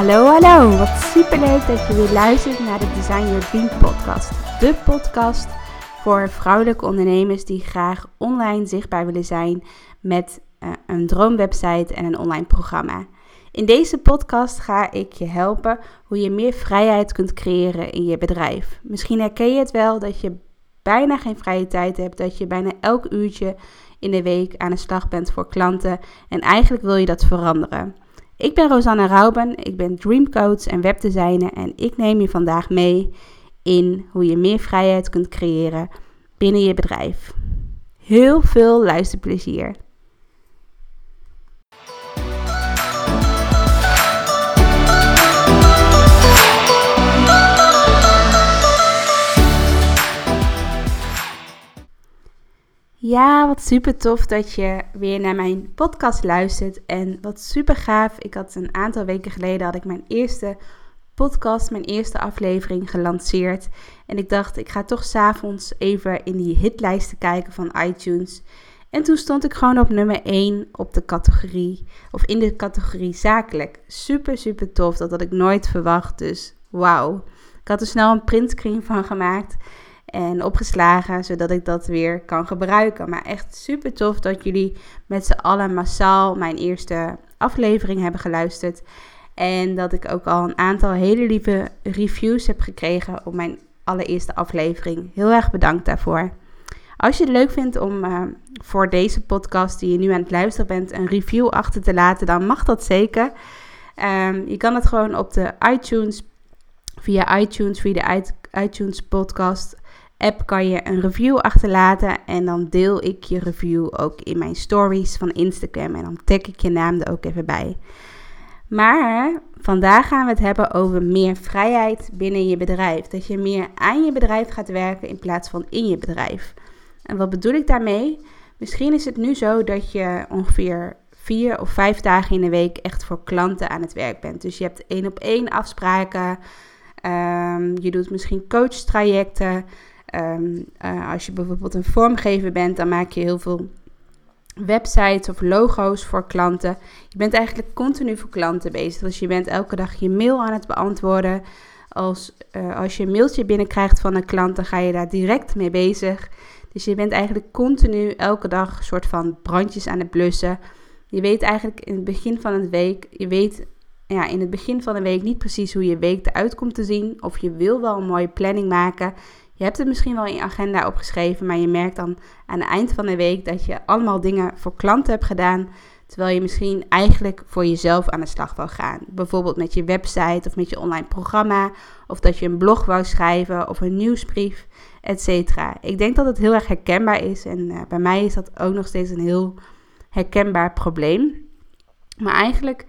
Hallo, hallo. Wat superleuk dat je weer luistert naar de Design Your Dream podcast. De podcast voor vrouwelijke ondernemers die graag online zichtbaar willen zijn met uh, een droomwebsite en een online programma. In deze podcast ga ik je helpen hoe je meer vrijheid kunt creëren in je bedrijf. Misschien herken je het wel dat je bijna geen vrije tijd hebt, dat je bijna elk uurtje in de week aan de slag bent voor klanten en eigenlijk wil je dat veranderen. Ik ben Rosanna Rauben, ik ben dreamcoach en webdesigner en ik neem je vandaag mee in hoe je meer vrijheid kunt creëren binnen je bedrijf. Heel veel luisterplezier. Ja, wat super tof dat je weer naar mijn podcast luistert. En wat super gaaf. Ik had een aantal weken geleden had ik mijn eerste podcast, mijn eerste aflevering gelanceerd. En ik dacht, ik ga toch s'avonds even in die hitlijsten kijken van iTunes. En toen stond ik gewoon op nummer 1 op de categorie, of in de categorie zakelijk. Super, super tof. Dat had ik nooit verwacht. Dus wauw. Ik had er snel een printscreen van gemaakt en opgeslagen, zodat ik dat weer kan gebruiken. Maar echt super tof dat jullie met z'n allen massaal mijn eerste aflevering hebben geluisterd. En dat ik ook al een aantal hele lieve reviews heb gekregen op mijn allereerste aflevering. Heel erg bedankt daarvoor. Als je het leuk vindt om uh, voor deze podcast die je nu aan het luisteren bent een review achter te laten, dan mag dat zeker. Um, je kan het gewoon op de iTunes, via iTunes, via de iTunes podcast app kan je een review achterlaten en dan deel ik je review ook in mijn stories van Instagram en dan tag ik je naam er ook even bij. Maar vandaag gaan we het hebben over meer vrijheid binnen je bedrijf. Dat je meer aan je bedrijf gaat werken in plaats van in je bedrijf. En wat bedoel ik daarmee? Misschien is het nu zo dat je ongeveer vier of vijf dagen in de week echt voor klanten aan het werk bent. Dus je hebt één op één afspraken. Um, je doet misschien coachtrajecten. Um, uh, als je bijvoorbeeld een vormgever bent, dan maak je heel veel websites of logo's voor klanten. Je bent eigenlijk continu voor klanten bezig. Dus je bent elke dag je mail aan het beantwoorden. Als, uh, als je een mailtje binnenkrijgt van een klant, dan ga je daar direct mee bezig. Dus je bent eigenlijk continu elke dag een soort van brandjes aan het blussen. Je weet eigenlijk in het begin van een week, je weet ja, in het begin van de week niet precies hoe je week eruit komt te zien. Of je wil wel een mooie planning maken. Je hebt het misschien wel in je agenda opgeschreven, maar je merkt dan aan het eind van de week dat je allemaal dingen voor klanten hebt gedaan. Terwijl je misschien eigenlijk voor jezelf aan de slag wil gaan. Bijvoorbeeld met je website of met je online programma. Of dat je een blog wou schrijven of een nieuwsbrief, etc. Ik denk dat het heel erg herkenbaar is. En uh, bij mij is dat ook nog steeds een heel herkenbaar probleem. Maar eigenlijk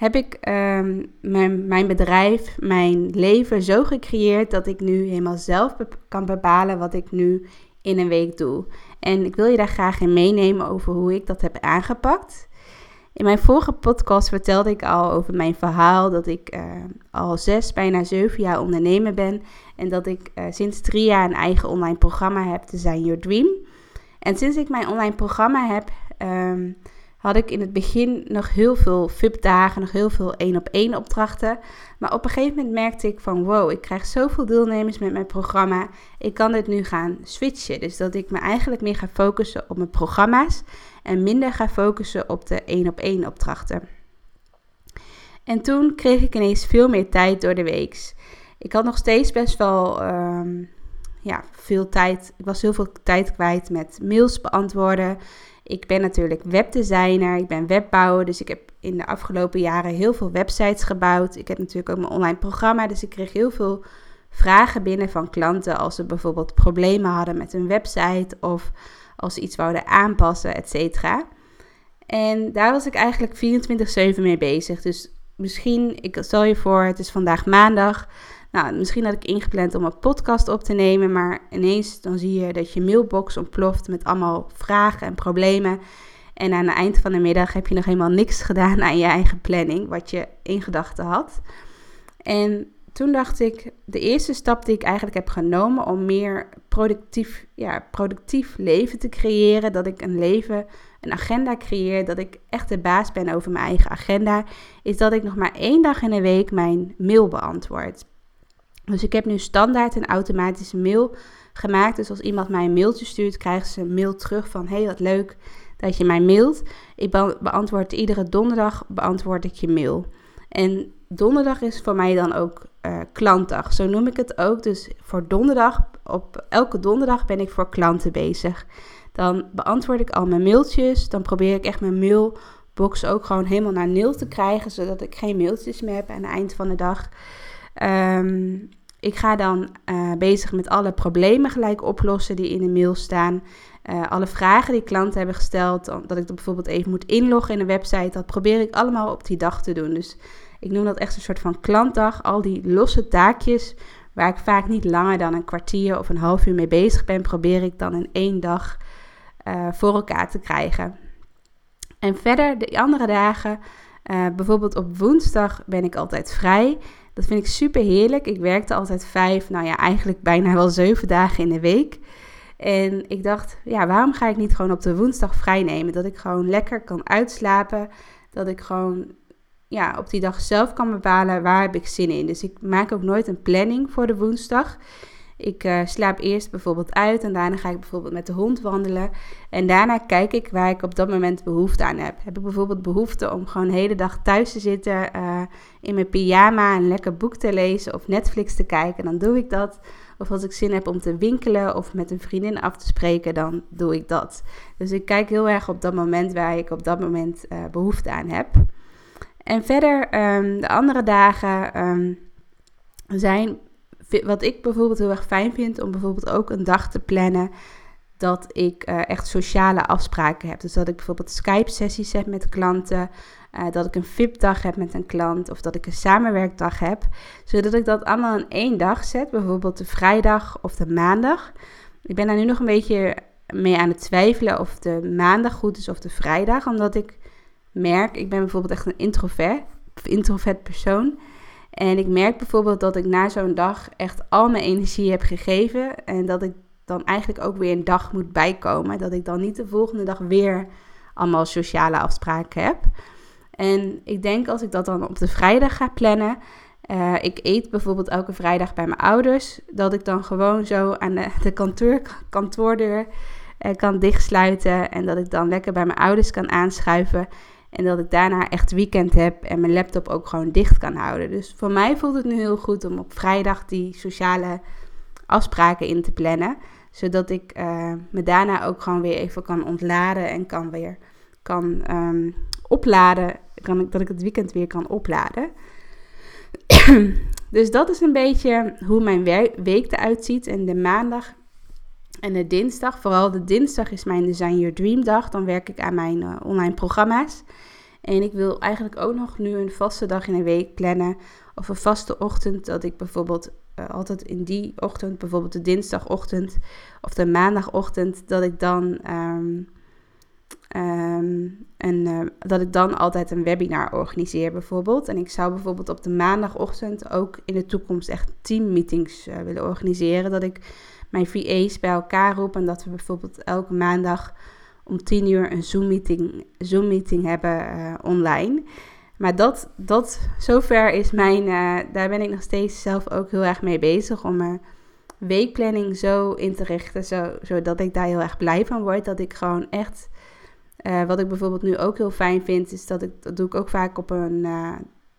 heb ik um, mijn, mijn, bedrijf, mijn leven zo gecreëerd dat ik nu helemaal zelf kan bepalen wat ik nu in een week doe. En ik wil je daar graag in meenemen over hoe ik dat heb aangepakt. In mijn vorige podcast vertelde ik al over mijn verhaal dat ik uh, al zes, bijna zeven jaar ondernemer ben. En dat ik uh, sinds drie jaar een eigen online programma heb, Design Your Dream. En sinds ik mijn online programma heb, um, had ik in het begin nog heel veel VIP-dagen, nog heel veel één-op-één opdrachten. Maar op een gegeven moment merkte ik van wow, ik krijg zoveel deelnemers met mijn programma. Ik kan dit nu gaan switchen. Dus dat ik me eigenlijk meer ga focussen op mijn programma's en minder ga focussen op de één-op-één opdrachten. En toen kreeg ik ineens veel meer tijd door de week. Ik had nog steeds best wel um, ja, veel tijd. Ik was heel veel tijd kwijt met mails beantwoorden. Ik ben natuurlijk webdesigner, ik ben webbouwer, dus ik heb in de afgelopen jaren heel veel websites gebouwd. Ik heb natuurlijk ook mijn online programma, dus ik kreeg heel veel vragen binnen van klanten als ze bijvoorbeeld problemen hadden met een website of als ze iets wouden aanpassen, et cetera. En daar was ik eigenlijk 24/7 mee bezig. Dus misschien, ik stel je voor, het is vandaag maandag. Nou, misschien had ik ingepland om een podcast op te nemen, maar ineens dan zie je dat je mailbox ontploft met allemaal vragen en problemen. En aan het eind van de middag heb je nog helemaal niks gedaan aan je eigen planning, wat je in gedachten had. En toen dacht ik, de eerste stap die ik eigenlijk heb genomen om meer productief, ja, productief leven te creëren, dat ik een leven, een agenda creëer, dat ik echt de baas ben over mijn eigen agenda, is dat ik nog maar één dag in de week mijn mail beantwoord. Dus ik heb nu standaard een automatische mail gemaakt. Dus als iemand mij een mailtje stuurt, krijgen ze een mail terug van: hey, wat leuk dat je mij mailt. Ik beantwoord iedere donderdag beantwoord ik je mail. En donderdag is voor mij dan ook uh, klantdag. Zo noem ik het ook. Dus voor donderdag, op elke donderdag ben ik voor klanten bezig. Dan beantwoord ik al mijn mailtjes. Dan probeer ik echt mijn mailbox ook gewoon helemaal naar nul te krijgen. Zodat ik geen mailtjes meer heb aan het eind van de dag. Ehm, ik ga dan uh, bezig met alle problemen gelijk oplossen die in de mail staan. Uh, alle vragen die klanten hebben gesteld, dat ik dan bijvoorbeeld even moet inloggen in een website, dat probeer ik allemaal op die dag te doen. Dus ik noem dat echt een soort van klantdag. Al die losse taakjes waar ik vaak niet langer dan een kwartier of een half uur mee bezig ben, probeer ik dan in één dag uh, voor elkaar te krijgen. En verder, de andere dagen, bijvoorbeeld op woensdag ben ik altijd vrij. Dat vind ik super heerlijk. Ik werkte altijd vijf, nou ja, eigenlijk bijna wel zeven dagen in de week. En ik dacht, ja, waarom ga ik niet gewoon op de woensdag vrij nemen? Dat ik gewoon lekker kan uitslapen. Dat ik gewoon ja, op die dag zelf kan bepalen waar heb ik zin in. Dus ik maak ook nooit een planning voor de woensdag. Ik uh, slaap eerst bijvoorbeeld uit en daarna ga ik bijvoorbeeld met de hond wandelen. En daarna kijk ik waar ik op dat moment behoefte aan heb. Heb ik bijvoorbeeld behoefte om gewoon de hele dag thuis te zitten uh, in mijn pyjama een lekker boek te lezen of Netflix te kijken, dan doe ik dat. Of als ik zin heb om te winkelen of met een vriendin af te spreken, dan doe ik dat. Dus ik kijk heel erg op dat moment waar ik op dat moment uh, behoefte aan heb. En verder, um, de andere dagen um, zijn wat ik bijvoorbeeld heel erg fijn vind om bijvoorbeeld ook een dag te plannen dat ik uh, echt sociale afspraken heb. Dus dat ik bijvoorbeeld Skype-sessies heb met klanten, uh, dat ik een VIP-dag heb met een klant of dat ik een samenwerkdag heb. Zodat ik dat allemaal in één dag zet, bijvoorbeeld de vrijdag of de maandag. Ik ben daar nu nog een beetje mee aan het twijfelen of de maandag goed is of de vrijdag, omdat ik merk, ik ben bijvoorbeeld echt een introvert, introvert persoon. En ik merk bijvoorbeeld dat ik na zo'n dag echt al mijn energie heb gegeven. En dat ik dan eigenlijk ook weer een dag moet bijkomen. Dat ik dan niet de volgende dag weer allemaal sociale afspraken heb. En ik denk als ik dat dan op de vrijdag ga plannen. Uh, ik eet bijvoorbeeld elke vrijdag bij mijn ouders. Dat ik dan gewoon zo aan de, kantoor, kantoordeur uh, kan dichtsluiten. En dat ik dan lekker bij mijn ouders kan aanschuiven. En dat ik daarna echt weekend heb en mijn laptop ook gewoon dicht kan houden. Dus voor mij voelt het nu heel goed om op vrijdag die sociale afspraken in te plannen. Zodat ik uh, me daarna ook gewoon weer even kan ontladen en kan weer kan um, opladen. Kan ik, dat ik het weekend weer kan opladen. dus dat is een beetje hoe mijn week eruit ziet. En de maandag en de dinsdag, vooral de dinsdag is mijn Design Your Dream dag. Dan werk ik aan mijn uh, online programma's. En ik wil eigenlijk ook nog nu een vaste dag in een week plannen. Of een vaste ochtend. Dat ik bijvoorbeeld uh, altijd in die ochtend, bijvoorbeeld de dinsdagochtend of de maandagochtend, dat ik dan. Um, dat ik dan altijd een webinar organiseer, bijvoorbeeld. En ik zou bijvoorbeeld op de maandagochtend ook in de toekomst echt teammeetings uh, willen organiseren. Dat ik mijn VA's bij elkaar roep en dat we bijvoorbeeld elke maandag om tien uur een Zoom-meeting Zoom meeting hebben uh, online. Maar dat, dat, zover is mijn, uh, daar ben ik nog steeds zelf ook heel erg mee bezig om mijn weekplanning zo in te richten, zo, zodat ik daar heel erg blij van word. Dat ik gewoon echt, wat ik bijvoorbeeld nu ook heel fijn vind, is dat ik, dat doe ik ook vaak op een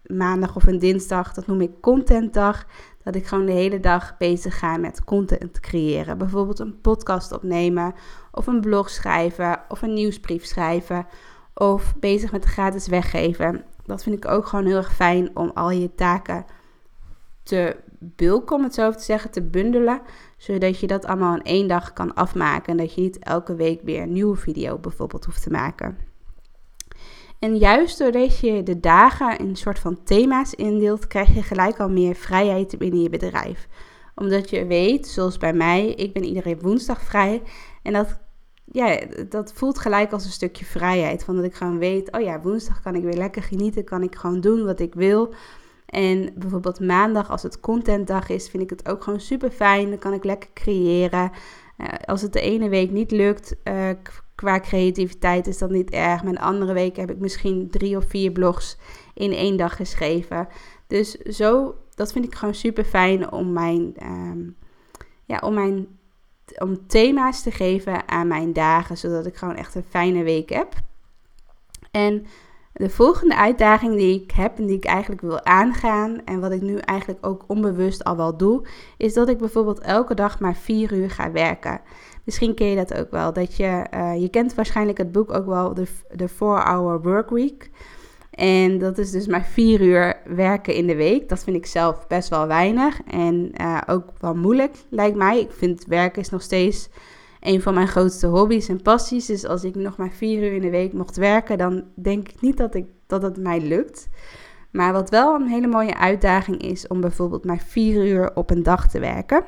maandag of een dinsdag, dat noem ik contentdag dat ik gewoon de hele dag bezig ga met content creëren. Bijvoorbeeld een podcast opnemen, of een blog schrijven, of een nieuwsbrief schrijven, of bezig met gratis weggeven. Dat vind ik ook gewoon heel erg fijn om al je taken te bulken, om het zo te zeggen, te bundelen. Zodat je dat allemaal in één dag kan afmaken. En dat je niet elke week weer een nieuwe video bijvoorbeeld hoeft te maken. En juist doordat je de dagen in een soort van thema's indeelt, krijg je gelijk al meer vrijheid binnen je bedrijf. Omdat je weet, zoals bij mij, ik ben iedere woensdag vrij. En dat, ja, dat voelt gelijk als een stukje vrijheid. Van dat ik gewoon weet, oh ja, woensdag kan ik weer lekker genieten, kan ik gewoon doen wat ik wil. En bijvoorbeeld maandag, als het contentdag is, vind ik het ook gewoon super fijn. Dan kan ik lekker creëren. Als het de ene week niet lukt uh, qua creativiteit, is dat niet erg. Maar een andere week heb ik misschien drie of vier blogs in één dag geschreven. Dus zo, dat vind ik gewoon super fijn om mijn, ehm, ja, om mijn om thema's te geven aan mijn dagen, zodat ik gewoon echt een fijne week heb. En de volgende uitdaging die ik heb en die ik eigenlijk wil aangaan en wat ik nu eigenlijk ook onbewust al wel doe, is dat ik bijvoorbeeld elke dag maar vier uur ga werken. Misschien ken je dat ook wel. Dat je, uh, je kent waarschijnlijk het boek ook wel, de, de 4-Hour Work Week. En dat is dus maar vier uur werken in de week. Dat vind ik zelf best wel weinig en uh, ook wel moeilijk, lijkt mij. Ik vind werken is nog steeds een van mijn grootste hobby's en passies. Dus als ik nog maar vier uur in de week mocht werken, dan denk ik niet dat, ik, dat het mij lukt. Maar wat wel een hele mooie uitdaging is om bijvoorbeeld maar vier uur op een dag te werken.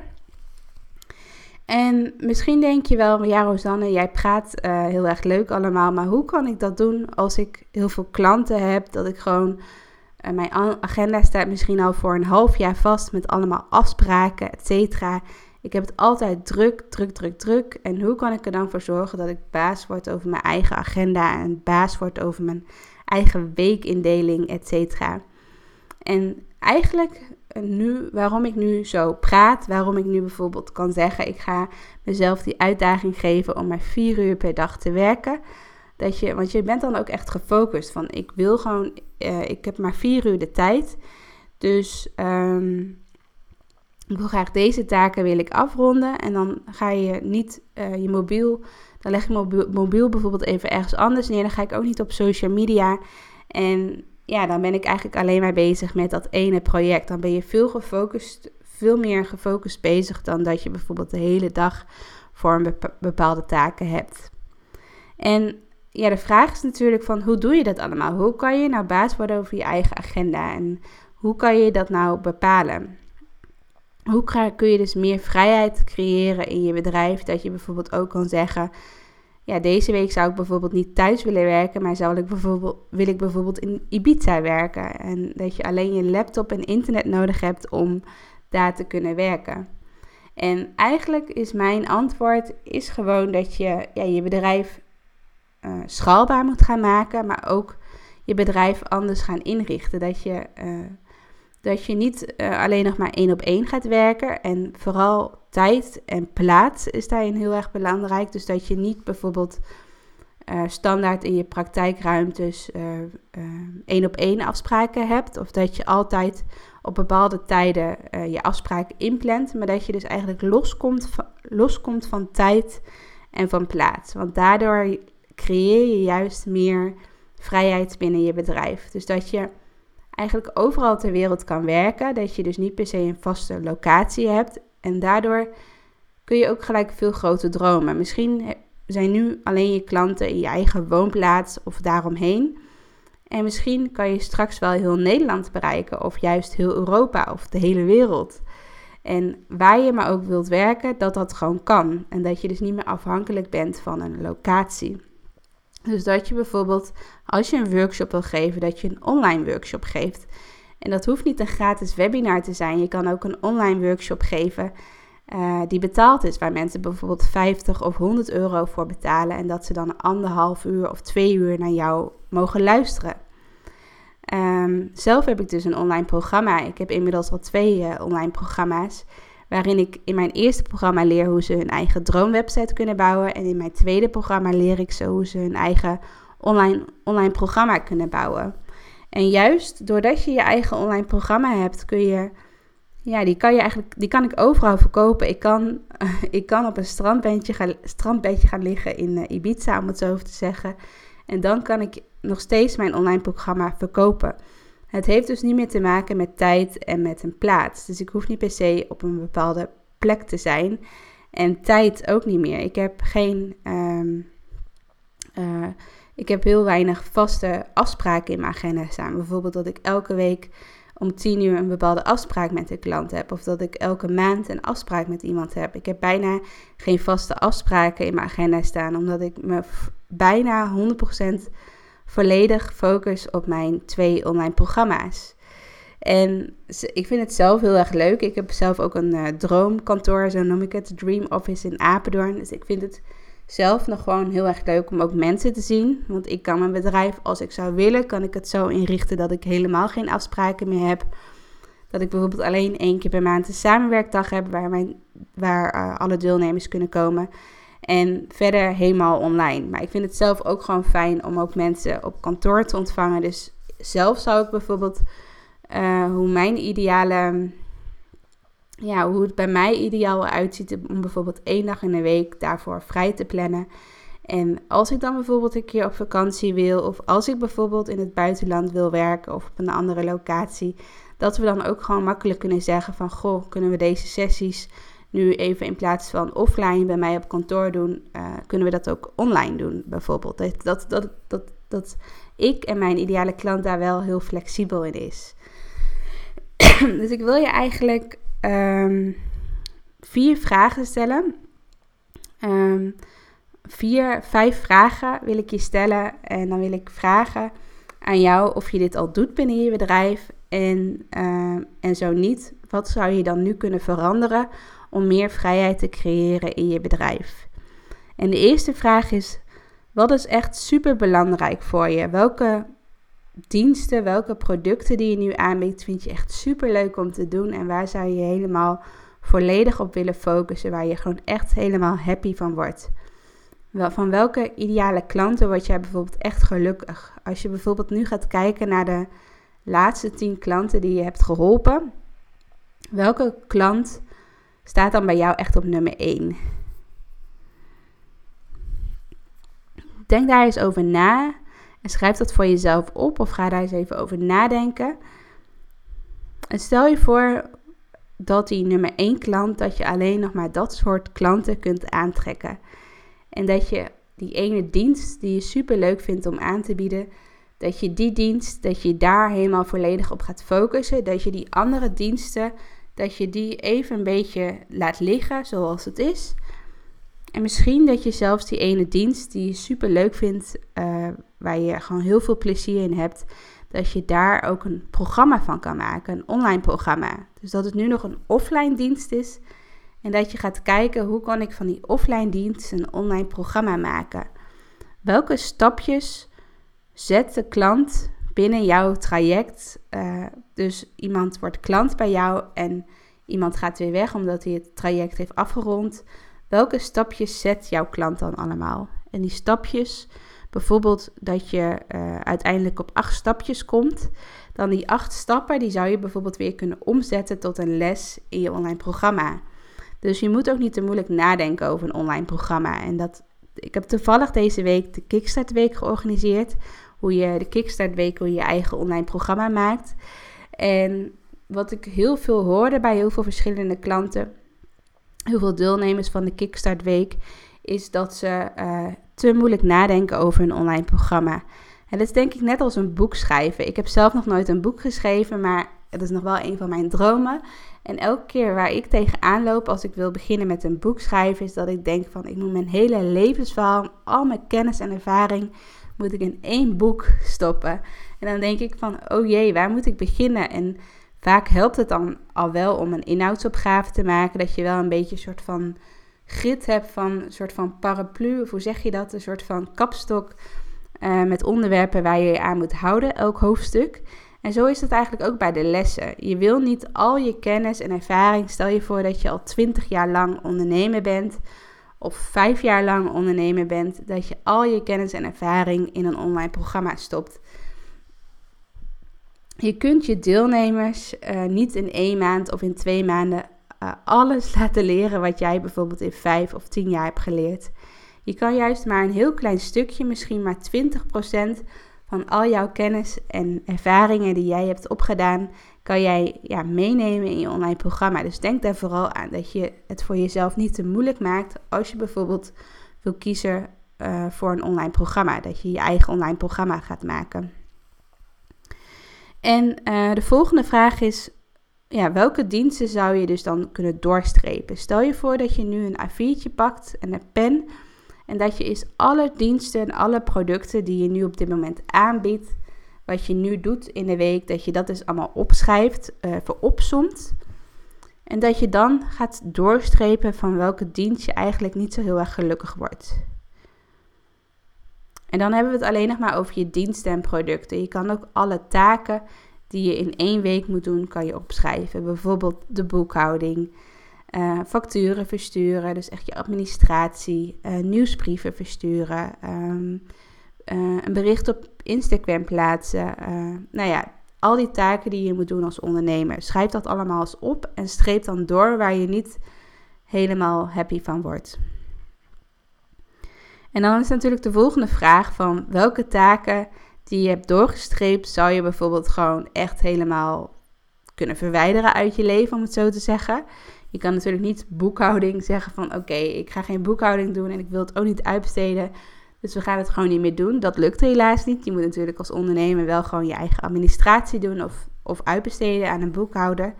En misschien denk je wel, ja Rosanne, jij praat uh, heel erg leuk allemaal, maar hoe kan ik dat doen als ik heel veel klanten heb, dat ik gewoon, uh, mijn agenda staat misschien al voor een half jaar vast met allemaal afspraken, et cetera. Ik heb het altijd druk, druk, druk, druk. En hoe kan ik er dan voor zorgen dat ik baas word over mijn eigen agenda en baas word over mijn eigen weekindeling, et cetera. En eigenlijk nu, waarom ik nu zo praat, waarom ik nu bijvoorbeeld kan zeggen, ik ga mezelf die uitdaging geven om maar vier uur per dag te werken. Dat je, want je bent dan ook echt gefocust van, ik wil gewoon, uh, ik heb maar vier uur de tijd. Dus um, ik wil graag deze taken wil ik afronden. En dan ga je niet uh, je mobiel, dan leg je mobiel, mobiel bijvoorbeeld even ergens anders neer. Dan ga ik ook niet op social media. En ja, dan ben ik eigenlijk alleen maar bezig met dat ene project. Dan ben je veel gefocust, veel meer gefocust bezig dan dat je bijvoorbeeld de hele dag voor een bepaalde taken hebt. En ja, de vraag is natuurlijk van hoe doe je dat allemaal? Hoe kan je nou baas worden over je eigen agenda en hoe kan je dat nou bepalen? Hoe kun je dus meer vrijheid creëren in je bedrijf? Dat je bijvoorbeeld ook kan zeggen: ja, deze week zou ik bijvoorbeeld niet thuis willen werken, maar zou ik bijvoorbeeld, wil ik bijvoorbeeld in Ibiza werken. En dat je alleen je laptop en internet nodig hebt om daar te kunnen werken. En eigenlijk is mijn antwoord is gewoon dat je ja, je bedrijf uh, schaalbaar moet gaan maken, maar ook je bedrijf anders gaan inrichten. Dat je, uh, dat je niet uh, alleen nog maar één op één gaat werken en vooral tijd en plaats is daarin heel erg belangrijk. Dus dat je niet bijvoorbeeld uh, standaard in je praktijkruimtes uh, één op één afspraken hebt. Of dat je altijd op bepaalde tijden je afspraken inplant. Maar dat je dus eigenlijk loskomt loskomt van tijd en van plaats. Want daardoor creëer je juist meer vrijheid binnen je bedrijf. Dus dat je eigenlijk overal ter wereld kan werken. Dat je dus niet per se een vaste locatie hebt. En daardoor kun je ook gelijk veel grote dromen. Misschien zijn nu alleen je klanten in je eigen woonplaats of daaromheen. En misschien kan je straks wel heel Nederland bereiken, of juist heel Europa of de hele wereld. En waar je maar ook wilt werken, dat dat gewoon kan. En dat je dus niet meer afhankelijk bent van een locatie. Dus dat je bijvoorbeeld, als je een workshop wil geven, dat je een online workshop geeft. En dat hoeft niet een gratis webinar te zijn. Je kan ook een online workshop geven uh, die betaald is, waar mensen bijvoorbeeld 50 of 100 euro voor betalen. En dat ze dan anderhalf uur of twee uur naar jou mogen luisteren. Um, zelf heb ik dus een online programma. Ik heb inmiddels al twee uh, online programma's. Waarin ik in mijn eerste programma leer hoe ze hun eigen droomwebsite kunnen bouwen. En in mijn tweede programma leer ik ze hoe ze hun eigen online, online programma kunnen bouwen. En juist doordat je je eigen online programma hebt, kun je, ja, die kan je eigenlijk, die kan ik overal verkopen. Ik kan, ik kan op een strandbedje gaan, gaan liggen in uh, Ibiza, om het zo over te zeggen. En dan kan ik nog steeds mijn online programma verkopen. Het heeft dus niet meer te maken met tijd en met een plaats. Dus ik hoef niet per se op een bepaalde plek te zijn. En tijd ook niet meer. Ik heb geen. Um, uh, ik heb heel weinig vaste afspraken in mijn agenda staan. Bijvoorbeeld dat ik elke week om tien uur een bepaalde afspraak met een klant heb. Of dat ik elke maand een afspraak met iemand heb. Ik heb bijna geen vaste afspraken in mijn agenda staan. Omdat ik me bijna 100% volledig focus op mijn twee online programma's. En ik vind het zelf heel erg leuk. Ik heb zelf ook een uh, droomkantoor, zo noem ik het, Dream Office in Apeldoorn. Dus ik vind het zelf nog gewoon heel erg leuk om ook mensen te zien. Want ik kan mijn bedrijf, als ik zou willen, kan ik het zo inrichten dat ik helemaal geen afspraken meer heb. Dat ik bijvoorbeeld alleen één keer per maand een samenwerkdag heb waar, mijn, waar uh, alle deelnemers kunnen komen. En verder helemaal online. Maar ik vind het zelf ook gewoon fijn om ook mensen op kantoor te ontvangen. Dus zelf zou ik bijvoorbeeld uh, hoe mijn ideale, ja, hoe het bij mij ideaal uitziet om bijvoorbeeld één dag in de week daarvoor vrij te plannen. En als ik dan bijvoorbeeld een keer op vakantie wil, of als ik bijvoorbeeld in het buitenland wil werken of op een andere locatie, dat we dan ook gewoon makkelijk kunnen zeggen van, goh, kunnen we deze sessies nu even in plaats van offline bij mij op kantoor doen, uh, kunnen we dat ook online doen bijvoorbeeld. Dat, dat, dat, dat, dat ik en mijn ideale klant daar wel heel flexibel in is. dus ik wil je eigenlijk um, vier vragen stellen. Um, vier, vijf vragen wil ik je stellen. En dan wil ik vragen aan jou of je dit al doet binnen je bedrijf. En, uh, en zo niet, wat zou je dan nu kunnen veranderen om meer vrijheid te creëren in je bedrijf? En de eerste vraag is: wat is echt super belangrijk voor je? Welke diensten, welke producten die je nu aanbiedt, vind je echt super leuk om te doen en waar zou je helemaal volledig op willen focussen, waar je gewoon echt helemaal happy van wordt. Van welke ideale klanten word jij bijvoorbeeld echt gelukkig? Als je bijvoorbeeld nu gaat kijken naar de laatste 10 klanten die je hebt geholpen, welke klant staat dan bij jou echt op nummer 1? Denk daar eens over na en schrijf dat voor jezelf op of ga daar eens even over nadenken. En stel je voor dat die nummer 1 klant, dat je alleen nog maar dat soort klanten kunt aantrekken. En dat je die ene dienst die je super leuk vindt om aan te bieden, dat je die dienst, dat je daar helemaal volledig op gaat focussen. Dat je die andere diensten, dat je die even een beetje laat liggen zoals het is. En misschien dat je zelfs die ene dienst die je super leuk vindt, uh, waar je gewoon heel veel plezier in hebt, dat je daar ook een programma van kan maken, een online programma. Dus dat het nu nog een offline dienst is en dat je gaat kijken hoe kan ik van die offline dienst een online programma maken. Welke stapjes zet de klant binnen jouw traject? Uh, dus iemand wordt klant bij jou en iemand gaat weer weg omdat hij het traject heeft afgerond. Welke stapjes zet jouw klant dan allemaal? En die stapjes, bijvoorbeeld dat je uh, uiteindelijk op acht stapjes komt, dan die acht stappen, die zou je bijvoorbeeld weer kunnen omzetten tot een les in je online programma. Dus je moet ook niet te moeilijk nadenken over een online programma. En dat, ik heb toevallig deze week de Kickstart Week georganiseerd. Hoe je de Kickstart Week, hoe je eigen online programma maakt. En wat ik heel veel hoorde bij heel veel verschillende klanten, heel veel deelnemers van de Kickstart Week, is dat ze uh, te moeilijk nadenken over een online programma. En dat is denk ik net als een boek schrijven. Ik heb zelf nog nooit een boek geschreven, maar het is nog wel een van mijn dromen. En elke keer waar ik tegenaan loop als ik wil beginnen met een boek schrijven, is dat ik denk van ik moet mijn hele levensverhaal, al mijn kennis en ervaring, moet ik in één boek stoppen. En dan denk ik van, oh jee, waar moet ik beginnen? En Vaak helpt het dan al wel om een inhoudsopgave te maken, dat je wel een beetje een soort van grid hebt van een soort van paraplu, hoe zeg je dat? Een soort van kapstok uh, met onderwerpen waar je je aan moet houden, elk hoofdstuk. En zo is het eigenlijk ook bij de lessen. Je wil niet al je kennis en ervaring, stel je voor dat je al 20 jaar lang ondernemer bent, of vijf jaar lang ondernemer bent, dat je al je kennis en ervaring in een online programma stopt. Je kunt je deelnemers uh, niet in één maand of in twee maanden uh, alles laten leren wat jij bijvoorbeeld in vijf of tien jaar hebt geleerd. Je kan juist maar een heel klein stukje, misschien maar 20% van al jouw kennis en ervaringen die jij hebt opgedaan, kan jij ja, meenemen in je online programma. Dus denk daar vooral aan dat je het voor jezelf niet te moeilijk maakt als je bijvoorbeeld wil kiezen uh, voor een online programma. Dat je je eigen online programma gaat maken. En uh, de volgende vraag is, ja, welke diensten zou je dus dan kunnen doorstrepen? Stel je voor dat je nu een A4'tje pakt en een pen en dat je eens alle diensten en alle producten die je nu op dit moment aanbiedt, wat je nu doet in de week, dat je dat dus allemaal opschrijft, uh, opsomt. En dat je dan gaat doorstrepen van welke dienst je eigenlijk niet zo heel erg gelukkig wordt. En dan hebben we het alleen nog maar over je diensten en producten. Je kan ook alle taken die je in één week moet doen, kan je opschrijven. Bijvoorbeeld de boekhouding, uh, facturen versturen, dus echt je administratie, uh, nieuwsbrieven versturen, um, uh, een bericht op Instagram plaatsen. nou ja, al die taken die je moet doen als ondernemer. Schrijf dat allemaal eens op en streep dan door waar je niet helemaal happy van wordt. En dan is natuurlijk de volgende vraag van welke taken die je hebt doorgestreept, zou je bijvoorbeeld gewoon echt helemaal kunnen verwijderen uit je leven, om het zo te zeggen. Je kan natuurlijk niet boekhouding zeggen van oké, ik ga geen boekhouding doen en ik wil het ook niet uitbesteden. Dus we gaan het gewoon niet meer doen. Dat lukt helaas niet. Je moet natuurlijk als ondernemer wel gewoon je eigen administratie doen of, of uitbesteden aan een boekhouder.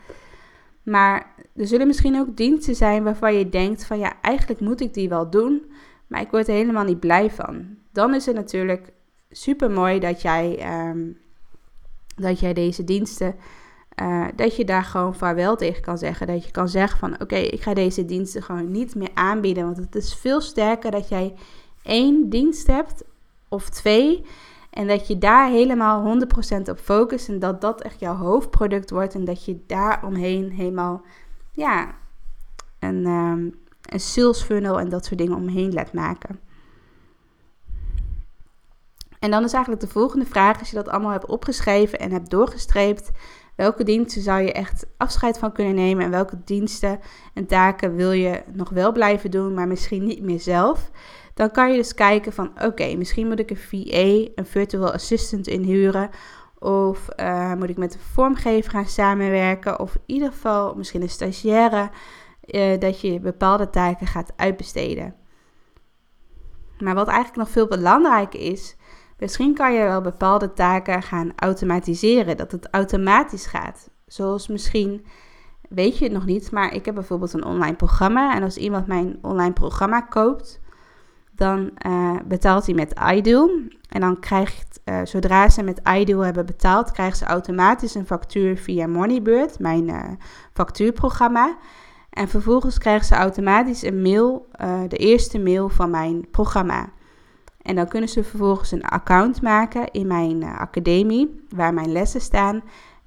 Maar er zullen misschien ook diensten zijn waarvan je denkt van ja, eigenlijk moet ik die wel doen, maar ik word er helemaal niet blij van. Dan is het natuurlijk super mooi dat jij, ehm, dat jij deze diensten, uh, dat je daar gewoon vaarwel tegen kan zeggen. Dat je kan zeggen van oké, ik ga deze diensten gewoon niet meer aanbieden. Want het is veel sterker dat jij één dienst hebt of twee. En dat je daar helemaal 100% op focust. En dat dat echt jouw hoofdproduct wordt. En dat je daar omheen helemaal ja, een, um, een sales funnel en dat soort dingen omheen laat maken. En dan is eigenlijk de volgende vraag, als je dat allemaal hebt opgeschreven en hebt doorgestreept, welke diensten zou je echt afscheid van kunnen nemen en welke diensten en taken wil je nog wel blijven doen, maar misschien niet meer zelf. Dan kan je dus kijken van oké, misschien moet ik een VA, een virtual assistant inhuren. Of uh, moet ik met een vormgever gaan samenwerken. Of in ieder geval misschien een stagiaire. Uh, dat je bepaalde taken gaat uitbesteden. Maar wat eigenlijk nog veel belangrijker is, Misschien kan je wel bepaalde taken gaan automatiseren, dat het automatisch gaat. Zoals misschien, weet je het nog niet, maar ik heb bijvoorbeeld een online programma. En als iemand mijn online programma koopt, dan uh, betaalt hij met iDeal. En dan krijgt, uh, zodra ze met iDeal hebben betaald, krijgen ze automatisch een factuur via Moneybird, mijn uh, factuurprogramma. En vervolgens krijgen ze automatisch een mail, de eerste mail van mijn programma. En dan kunnen ze vervolgens een account maken in mijn academie, waar mijn lessen staan.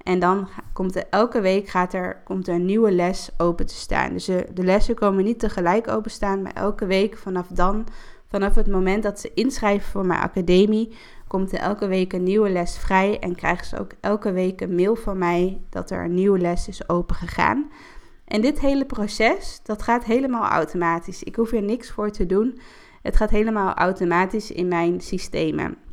En dan komt er elke week gaat er, komt er een nieuwe les open te staan. Dus de, de lessen komen niet tegelijk openstaan, maar elke week vanaf dan, vanaf het moment dat ze inschrijven voor mijn academie, komt er elke week een nieuwe les vrij. En krijgen ze ook elke week een mail van mij dat er een nieuwe les is opengegaan. En dit hele proces, dat gaat helemaal automatisch. Ik hoef er niks voor te doen. Het gaat helemaal automatisch in mijn systemen.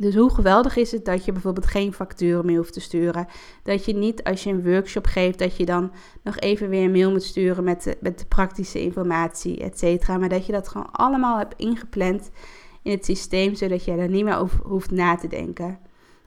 Dus hoe geweldig is het dat je bijvoorbeeld geen facturen meer hoeft te sturen. Dat je niet als je een workshop geeft, dat je dan nog even weer een mail moet sturen met de, met de praktische informatie, et cetera. Maar dat je dat gewoon allemaal hebt ingepland in het systeem, zodat je er niet meer over hoeft na te denken.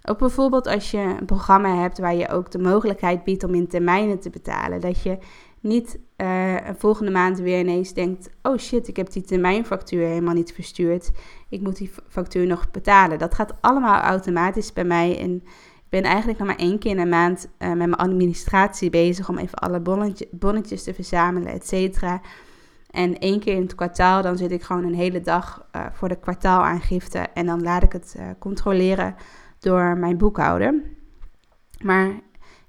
Ook bijvoorbeeld als je een programma hebt waar je ook de mogelijkheid biedt om in termijnen te betalen. Dat je niet uh, volgende maand weer ineens denkt: oh shit, ik heb die termijnfactuur helemaal niet verstuurd. Ik moet die factuur nog betalen. Dat gaat allemaal automatisch bij mij. En ik ben eigenlijk nog maar één keer in een maand uh, met mijn administratie bezig om even alle bonnetje, bonnetjes te verzamelen, et cetera. En één keer in het kwartaal, dan zit ik gewoon een hele dag uh, voor de kwartaalaangifte. En dan laat ik het controleren door mijn boekhouder. Maar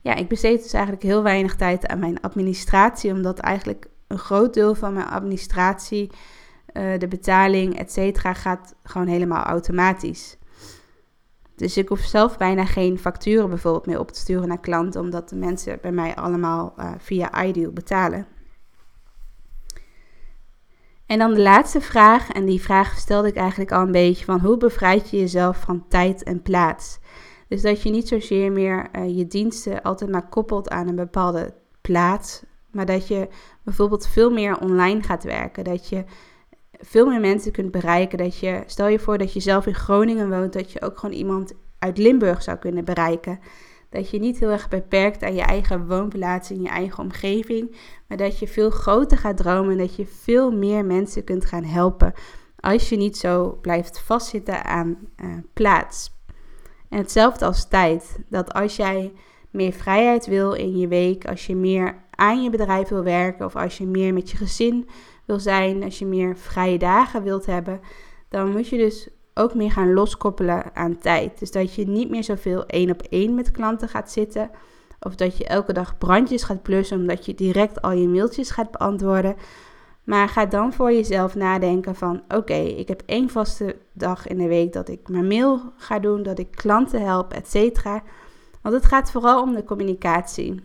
ja, ik besteed dus eigenlijk heel weinig tijd aan mijn administratie, omdat eigenlijk een groot deel van mijn administratie, uh, de betaling, et cetera, gaat gewoon helemaal automatisch. Dus ik hoef zelf bijna geen facturen bijvoorbeeld meer op te sturen naar klanten, omdat de mensen bij mij allemaal uh, via iDeal betalen. En dan de laatste vraag, en die vraag stelde ik eigenlijk al een beetje van hoe bevrijd je jezelf van tijd en plaats? Dus dat je niet zozeer meer uh, je diensten altijd maar koppelt aan een bepaalde plaats, maar dat je bijvoorbeeld veel meer online gaat werken. Dat je veel meer mensen kunt bereiken. Dat je, stel je voor dat je zelf in Groningen woont, dat je ook gewoon iemand uit Limburg zou kunnen bereiken. Dat je niet heel erg beperkt aan je eigen woonplaats in je eigen omgeving, maar dat je veel groter gaat dromen en dat je veel meer mensen kunt gaan helpen. Als je niet zo blijft vastzitten aan uh, plaats. En hetzelfde als tijd. Dat als jij meer vrijheid wil in je week, als je meer aan je bedrijf wil werken of als je meer met je gezin wil zijn, als je meer vrije dagen wilt hebben, dan moet je dus ook meer gaan loskoppelen aan tijd. Dus dat je niet meer zoveel één op één met klanten gaat zitten. Of dat je elke dag brandjes gaat plussen omdat je direct al je mailtjes gaat beantwoorden. Maar ga dan voor jezelf nadenken van oké, ik heb één vaste dag in de week dat ik mijn mail ga doen, dat ik klanten help, et cetera. Want het gaat vooral om de communicatie.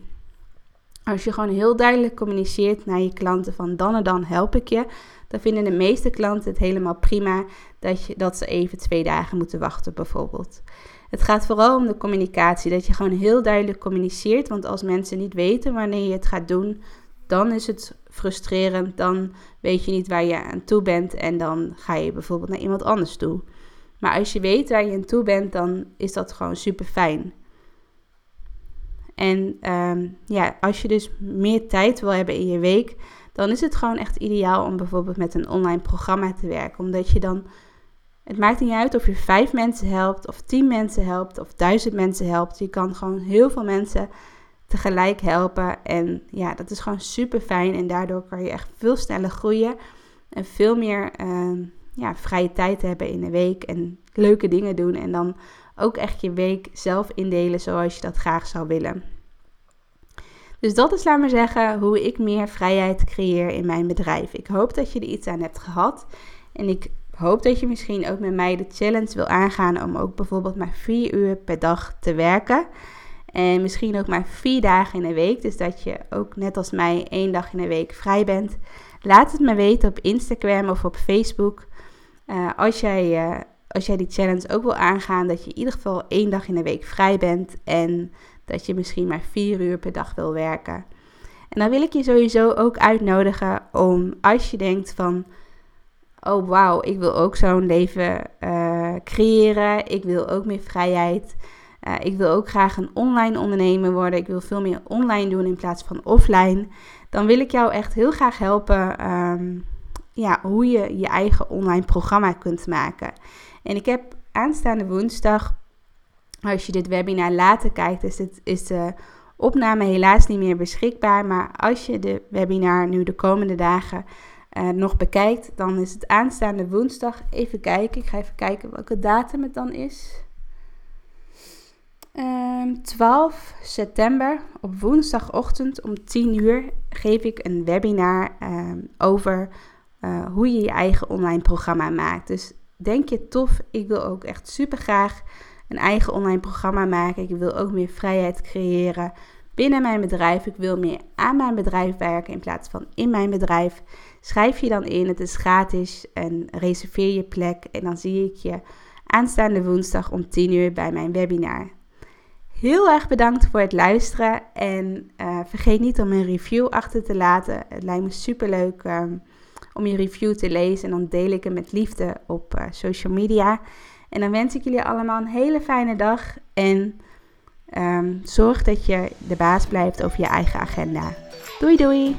Als je gewoon heel duidelijk communiceert naar je klanten van dan en dan help ik je, dan vinden de meeste klanten het helemaal prima dat, je, dat ze even twee dagen moeten wachten bijvoorbeeld. Het gaat vooral om de communicatie, dat je gewoon heel duidelijk communiceert, want als mensen niet weten wanneer je het gaat doen, dan is het frustrerend, dan weet je niet waar je aan toe bent en dan ga je bijvoorbeeld naar iemand anders toe. Maar als je weet waar je aan toe bent, dan is dat gewoon super fijn. En ehm, ja, als je dus meer tijd wil hebben in je week, dan is het gewoon echt ideaal om bijvoorbeeld met een online programma te werken. Omdat je dan, het maakt niet uit of je vijf mensen helpt, of tien mensen helpt, of duizend mensen helpt. Je kan gewoon heel veel mensen tegelijk helpen. En ja, dat is gewoon super fijn. En daardoor kan je echt veel sneller groeien en veel meer ehm, ja, vrije tijd hebben in de week en leuke dingen doen. En dan ook echt je week zelf indelen zoals je dat graag zou willen. Dus dat is, laat maar zeggen, hoe ik meer vrijheid creëer in mijn bedrijf. Ik hoop dat je er iets aan hebt gehad. En ik hoop dat je misschien ook met mij de challenge wil aangaan om ook bijvoorbeeld maar vier uur per dag te werken. En misschien ook maar vier dagen in de week. Dus dat je ook net als mij één dag in de week vrij bent. Laat het me weten op Instagram of op Facebook. Uh, als, jij, uh, als jij die challenge ook wil aangaan, dat je in ieder geval één dag in de week vrij bent. En dat je misschien maar vier uur per dag wil werken. En dan wil ik je sowieso ook uitnodigen om als je denkt van, oh wauw, ik wil ook zo'n leven uh, creëren, ik wil ook meer vrijheid, uh, ik wil ook graag een online ondernemer worden, ik wil veel meer online doen in plaats van offline, dan wil ik jou echt heel graag helpen um, ja, hoe je je eigen online programma kunt maken. En ik heb aanstaande woensdag als je dit webinar later kijkt, is, het, is de opname helaas niet meer beschikbaar. Maar als je de webinar nu de komende dagen uh, nog bekijkt, dan is het aanstaande woensdag. Even kijken, ik ga even kijken welke datum het dan is. Um, ehm, 12 september op woensdagochtend om 10 uur geef ik een webinar um, over uh, hoe je je eigen online programma maakt. Dus denk je tof, ik wil ook echt super graag een eigen online programma maken. Ik wil ook meer vrijheid creëren binnen mijn bedrijf. Ik wil meer aan mijn bedrijf werken in plaats van in mijn bedrijf. Schrijf je dan in, het is gratis en reserveer je plek. En dan zie ik je aanstaande woensdag om 10 uur bij mijn webinar. Heel erg bedankt voor het luisteren en uh, vergeet niet om een review achter te laten. Het lijkt me super leuk um, om je review te lezen en dan deel ik hem met liefde op uh, social media. En dan wens ik jullie allemaal een hele fijne dag. En um, zorg dat je de baas blijft over je eigen agenda. Doei doei!